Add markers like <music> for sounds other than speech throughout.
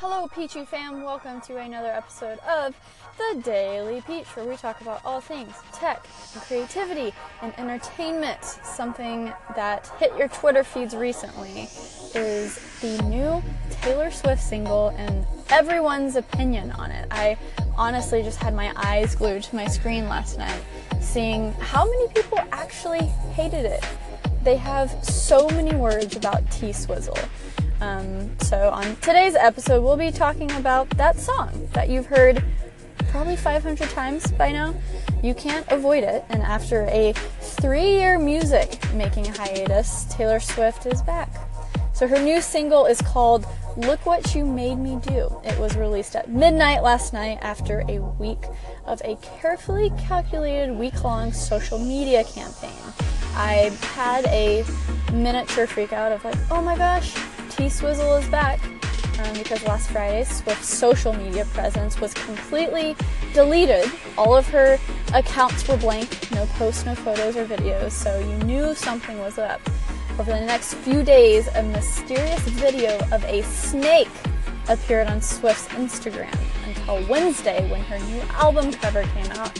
Hello, Peachy fam. Welcome to another episode of The Daily Peach, where we talk about all things tech and creativity and entertainment. Something that hit your Twitter feeds recently is the new Taylor Swift single and everyone's opinion on it. I honestly just had my eyes glued to my screen last night, seeing how many people actually hated it. They have so many words about T Swizzle. Um, so, on today's episode, we'll be talking about that song that you've heard probably 500 times by now. You can't avoid it, and after a three year music making hiatus, Taylor Swift is back. So, her new single is called Look What You Made Me Do. It was released at midnight last night after a week of a carefully calculated week long social media campaign. I had a miniature freak out of like, oh my gosh, T Swizzle is back. Um, because last Friday, Swift's social media presence was completely deleted. All of her accounts were blank, no posts, no photos or videos, so you knew something was up. Over the next few days, a mysterious video of a snake appeared on Swift's Instagram until Wednesday when her new album cover came out,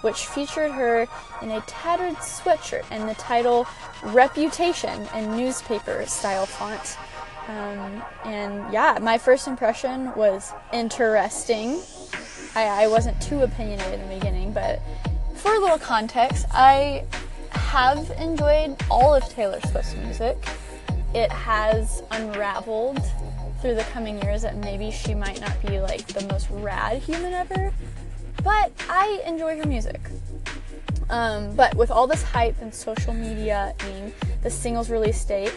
which featured her in a tattered sweatshirt and the title Reputation in newspaper style font. Um, and yeah, my first impression was interesting. I, I wasn't too opinionated in the beginning, but for a little context, I have enjoyed all of Taylor Swift's music. It has unraveled through the coming years that maybe she might not be like the most rad human ever, but I enjoy her music. Um, but with all this hype and social media and the singles release date,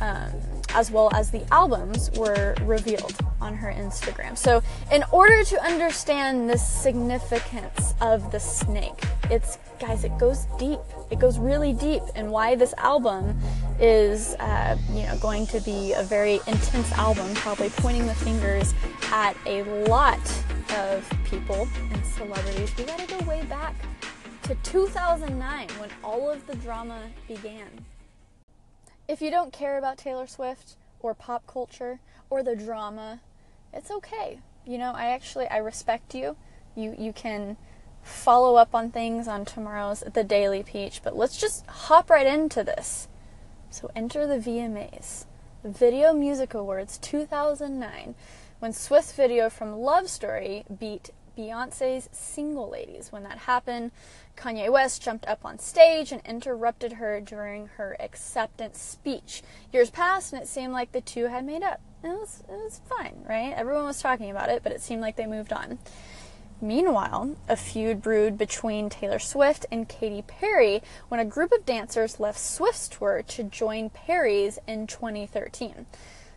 um, as well as the albums were revealed on her Instagram. So, in order to understand the significance of the snake, it's guys, it goes deep. It goes really deep, and why this album is, uh, you know, going to be a very intense album, probably pointing the fingers at a lot of people and celebrities. We got to go way back to 2009 when all of the drama began if you don't care about Taylor Swift or pop culture or the drama, it's okay. You know, I actually I respect you. You you can follow up on things on tomorrow's The Daily Peach, but let's just hop right into this. So enter the VMAs. Video Music Awards 2009 when Swift's video from Love Story beat Beyonce's Single Ladies. When that happened, Kanye West jumped up on stage and interrupted her during her acceptance speech. Years passed, and it seemed like the two had made up. It was, it was fine, right? Everyone was talking about it, but it seemed like they moved on. Meanwhile, a feud brewed between Taylor Swift and Katy Perry when a group of dancers left Swift's tour to join Perry's in 2013.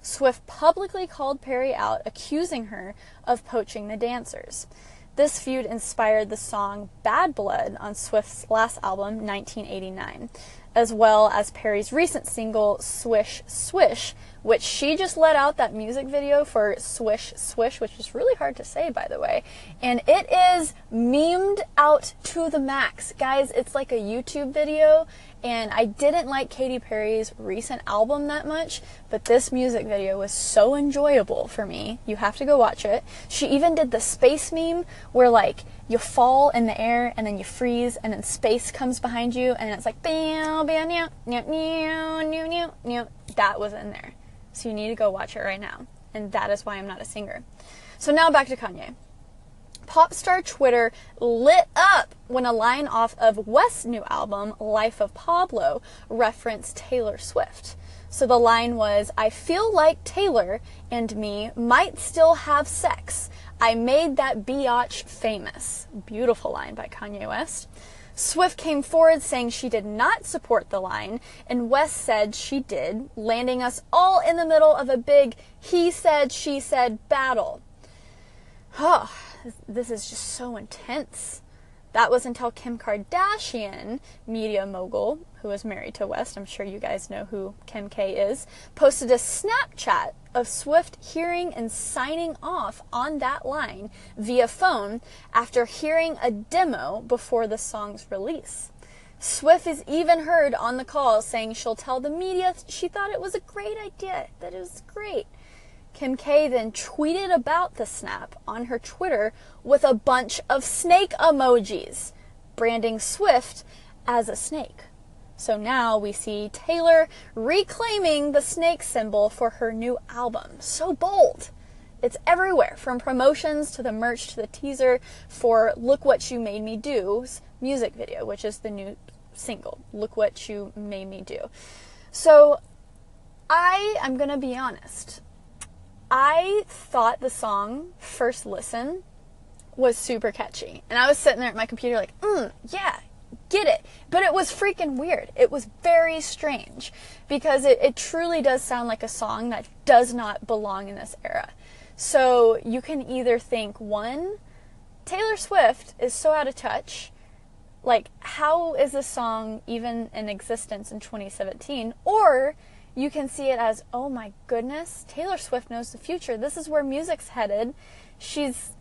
Swift publicly called Perry out, accusing her of poaching the dancers. This feud inspired the song Bad Blood on Swift's last album, 1989, as well as Perry's recent single, Swish Swish, which she just let out that music video for Swish Swish, which is really hard to say, by the way. And it is memed out to the max. Guys, it's like a YouTube video, and I didn't like Katy Perry's recent album that much, but this music video was so enjoyable for me. You have to go watch it. She even did the space meme where, like, you fall in the air and then you freeze and then space comes behind you and it's like bam bam meow meow meow meow meow that was in there so you need to go watch it right now. And that is why I'm not a singer. So now back to Kanye. Popstar Twitter lit up when a line off of West's new album, Life of Pablo, referenced Taylor Swift. So the line was, I feel like Taylor and me might still have sex. I made that biatch famous. Beautiful line by Kanye West. Swift came forward saying she did not support the line, and West said she did, landing us all in the middle of a big he said, she said battle. Oh, this is just so intense. That was until Kim Kardashian, media mogul, who is married to West, I'm sure you guys know who Kim K is, posted a Snapchat of Swift hearing and signing off on that line via phone after hearing a demo before the song's release. Swift is even heard on the call saying she'll tell the media she thought it was a great idea, that it was great. Kim K then tweeted about the snap on her Twitter with a bunch of snake emojis, branding Swift as a snake. So now we see Taylor reclaiming the snake symbol for her new album. So bold. It's everywhere, from promotions to the merch to the teaser for Look What You Made Me Do's music video, which is the new single, Look What You Made Me Do. So I am going to be honest. I thought the song First Listen was super catchy. And I was sitting there at my computer like, mm, yeah, get it. But it was freaking weird. It was very strange because it, it truly does sound like a song that does not belong in this era. So you can either think, one, Taylor Swift is so out of touch. Like, how is this song even in existence in 2017? Or you can see it as, oh my goodness, Taylor Swift knows the future. This is where music's headed. She's,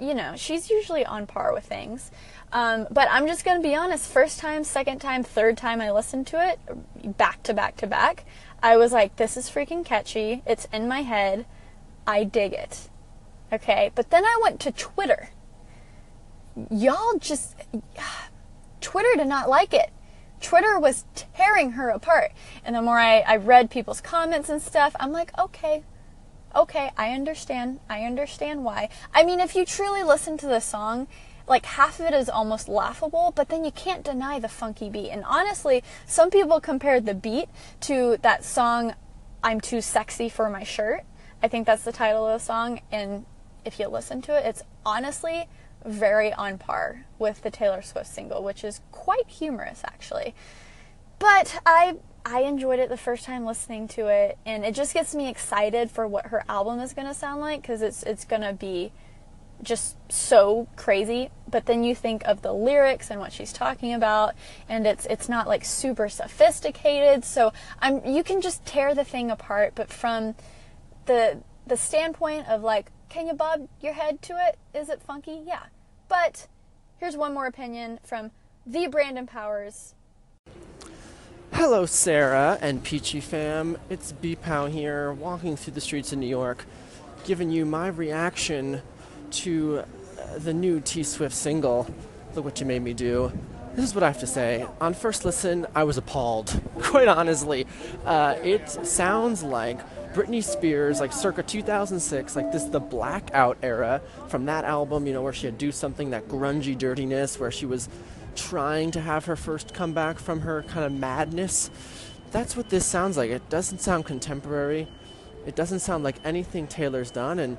you know, she's usually on par with things. Um, but I'm just going to be honest first time, second time, third time I listened to it, back to back to back, I was like, this is freaking catchy. It's in my head. I dig it. Okay, but then I went to Twitter. Y'all just. <sighs> Twitter did not like it. Twitter was tearing her apart. And the more I, I read people's comments and stuff, I'm like, okay, okay, I understand. I understand why. I mean, if you truly listen to the song, like half of it is almost laughable, but then you can't deny the funky beat. And honestly, some people compared the beat to that song, I'm Too Sexy for My Shirt. I think that's the title of the song. And if you listen to it, it's honestly very on par with the Taylor Swift single, which is quite humorous actually. But I I enjoyed it the first time listening to it, and it just gets me excited for what her album is going to sound like because it's it's going to be just so crazy. But then you think of the lyrics and what she's talking about, and it's it's not like super sophisticated. So I'm you can just tear the thing apart, but from the the standpoint of like, can you bob your head to it? Is it funky? Yeah. But here's one more opinion from the Brandon Powers. Hello, Sarah and Peachy fam. It's B Pow here, walking through the streets of New York, giving you my reaction to uh, the new T Swift single, Look What You Made Me Do. This is what I have to say. On first listen, I was appalled. <laughs> Quite honestly, uh, it sounds like Britney Spears, like circa 2006, like this the blackout era from that album, you know, where she had do something that grungy dirtiness, where she was trying to have her first comeback from her kind of madness. That's what this sounds like. It doesn't sound contemporary. It doesn't sound like anything Taylor's done, and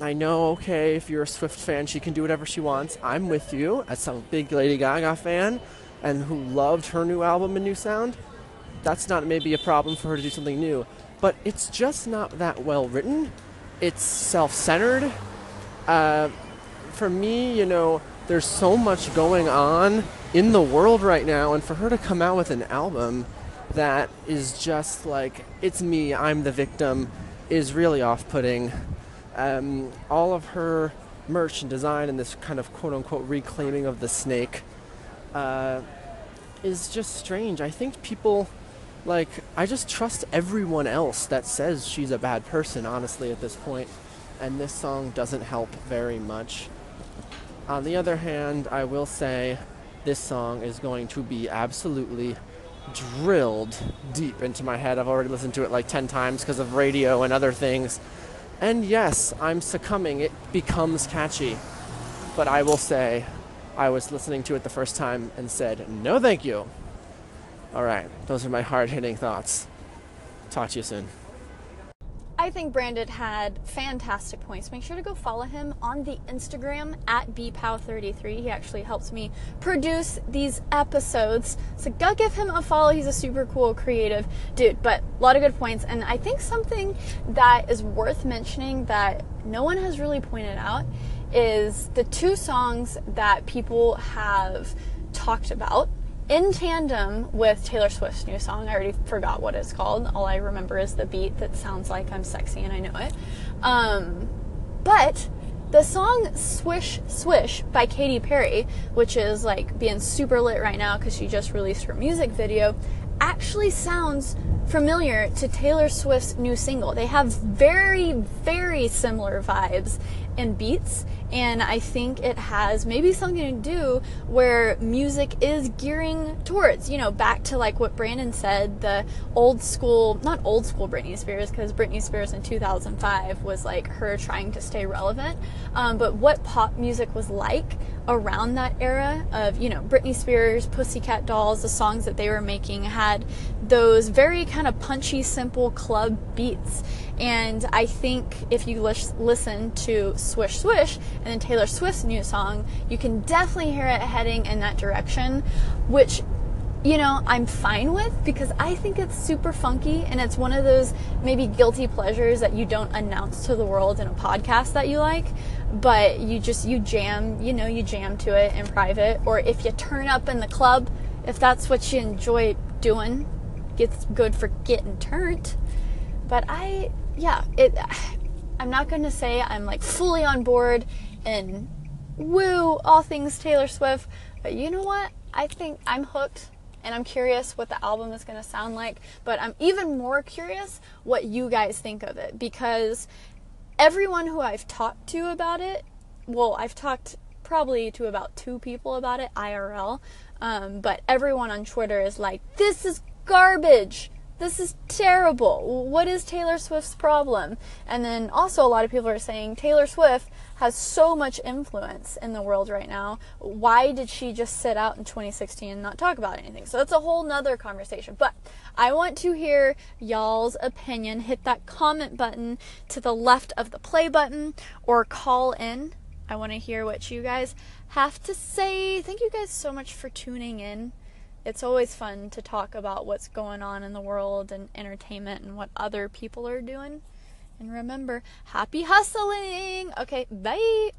I know, okay, if you're a Swift fan, she can do whatever she wants. I'm with you as some big Lady Gaga fan and who loved her new album and new sound. That's not maybe a problem for her to do something new but it's just not that well written. It's self centered. Uh, for me, you know, there's so much going on in the world right now, and for her to come out with an album that is just like, it's me, I'm the victim, is really off putting. Um, all of her merch and design and this kind of quote unquote reclaiming of the snake uh, is just strange. I think people like I just trust everyone else that says she's a bad person honestly at this point and this song doesn't help very much. On the other hand, I will say this song is going to be absolutely drilled deep into my head. I've already listened to it like 10 times because of radio and other things. And yes, I'm succumbing. It becomes catchy. But I will say, I was listening to it the first time and said, no thank you. All right, those are my hard hitting thoughts. Talk to you soon. I think Brandon had fantastic points. Make sure to go follow him on the Instagram at bpow33. He actually helps me produce these episodes. So go give him a follow. He's a super cool, creative dude. But a lot of good points. And I think something that is worth mentioning that no one has really pointed out is the two songs that people have talked about in tandem with Taylor Swift's new song. I already forgot what it's called. All I remember is the beat that sounds like I'm sexy and I know it. Um, but the song Swish Swish by Katy Perry, which is like being super lit right now because she just released her music video, actually sounds familiar to Taylor Swift's new single. They have very, very similar vibes and beats, and I think it has maybe something to do where music is gearing towards, you know, back to like what Brandon said, the old school, not old school Britney Spears, because Britney Spears in 2005 was like her trying to stay relevant, um, but what pop music was like around that era of, you know, Britney Spears, Pussycat Dolls, the songs that they were making had those very kind of punchy, simple club beats. And I think if you listen to Swish Swish and then Taylor Swift's new song, you can definitely hear it heading in that direction, which you know, I'm fine with because I think it's super funky and it's one of those maybe guilty pleasures that you don't announce to the world in a podcast that you like, but you just you jam, you know, you jam to it in private or if you turn up in the club, if that's what you enjoy doing, gets good for getting turned. But I yeah, it I'm not going to say I'm like fully on board and woo all things Taylor Swift, but you know what? I think I'm hooked and I'm curious what the album is going to sound like, but I'm even more curious what you guys think of it because everyone who I've talked to about it, well, I've talked probably to about two people about it IRL, um, but everyone on Twitter is like, this is garbage. This is terrible. What is Taylor Swift's problem? And then also, a lot of people are saying Taylor Swift has so much influence in the world right now. Why did she just sit out in 2016 and not talk about anything? So that's a whole nother conversation. But I want to hear y'all's opinion. Hit that comment button to the left of the play button or call in. I want to hear what you guys have to say. Thank you guys so much for tuning in. It's always fun to talk about what's going on in the world and entertainment and what other people are doing. And remember, happy hustling! Okay, bye!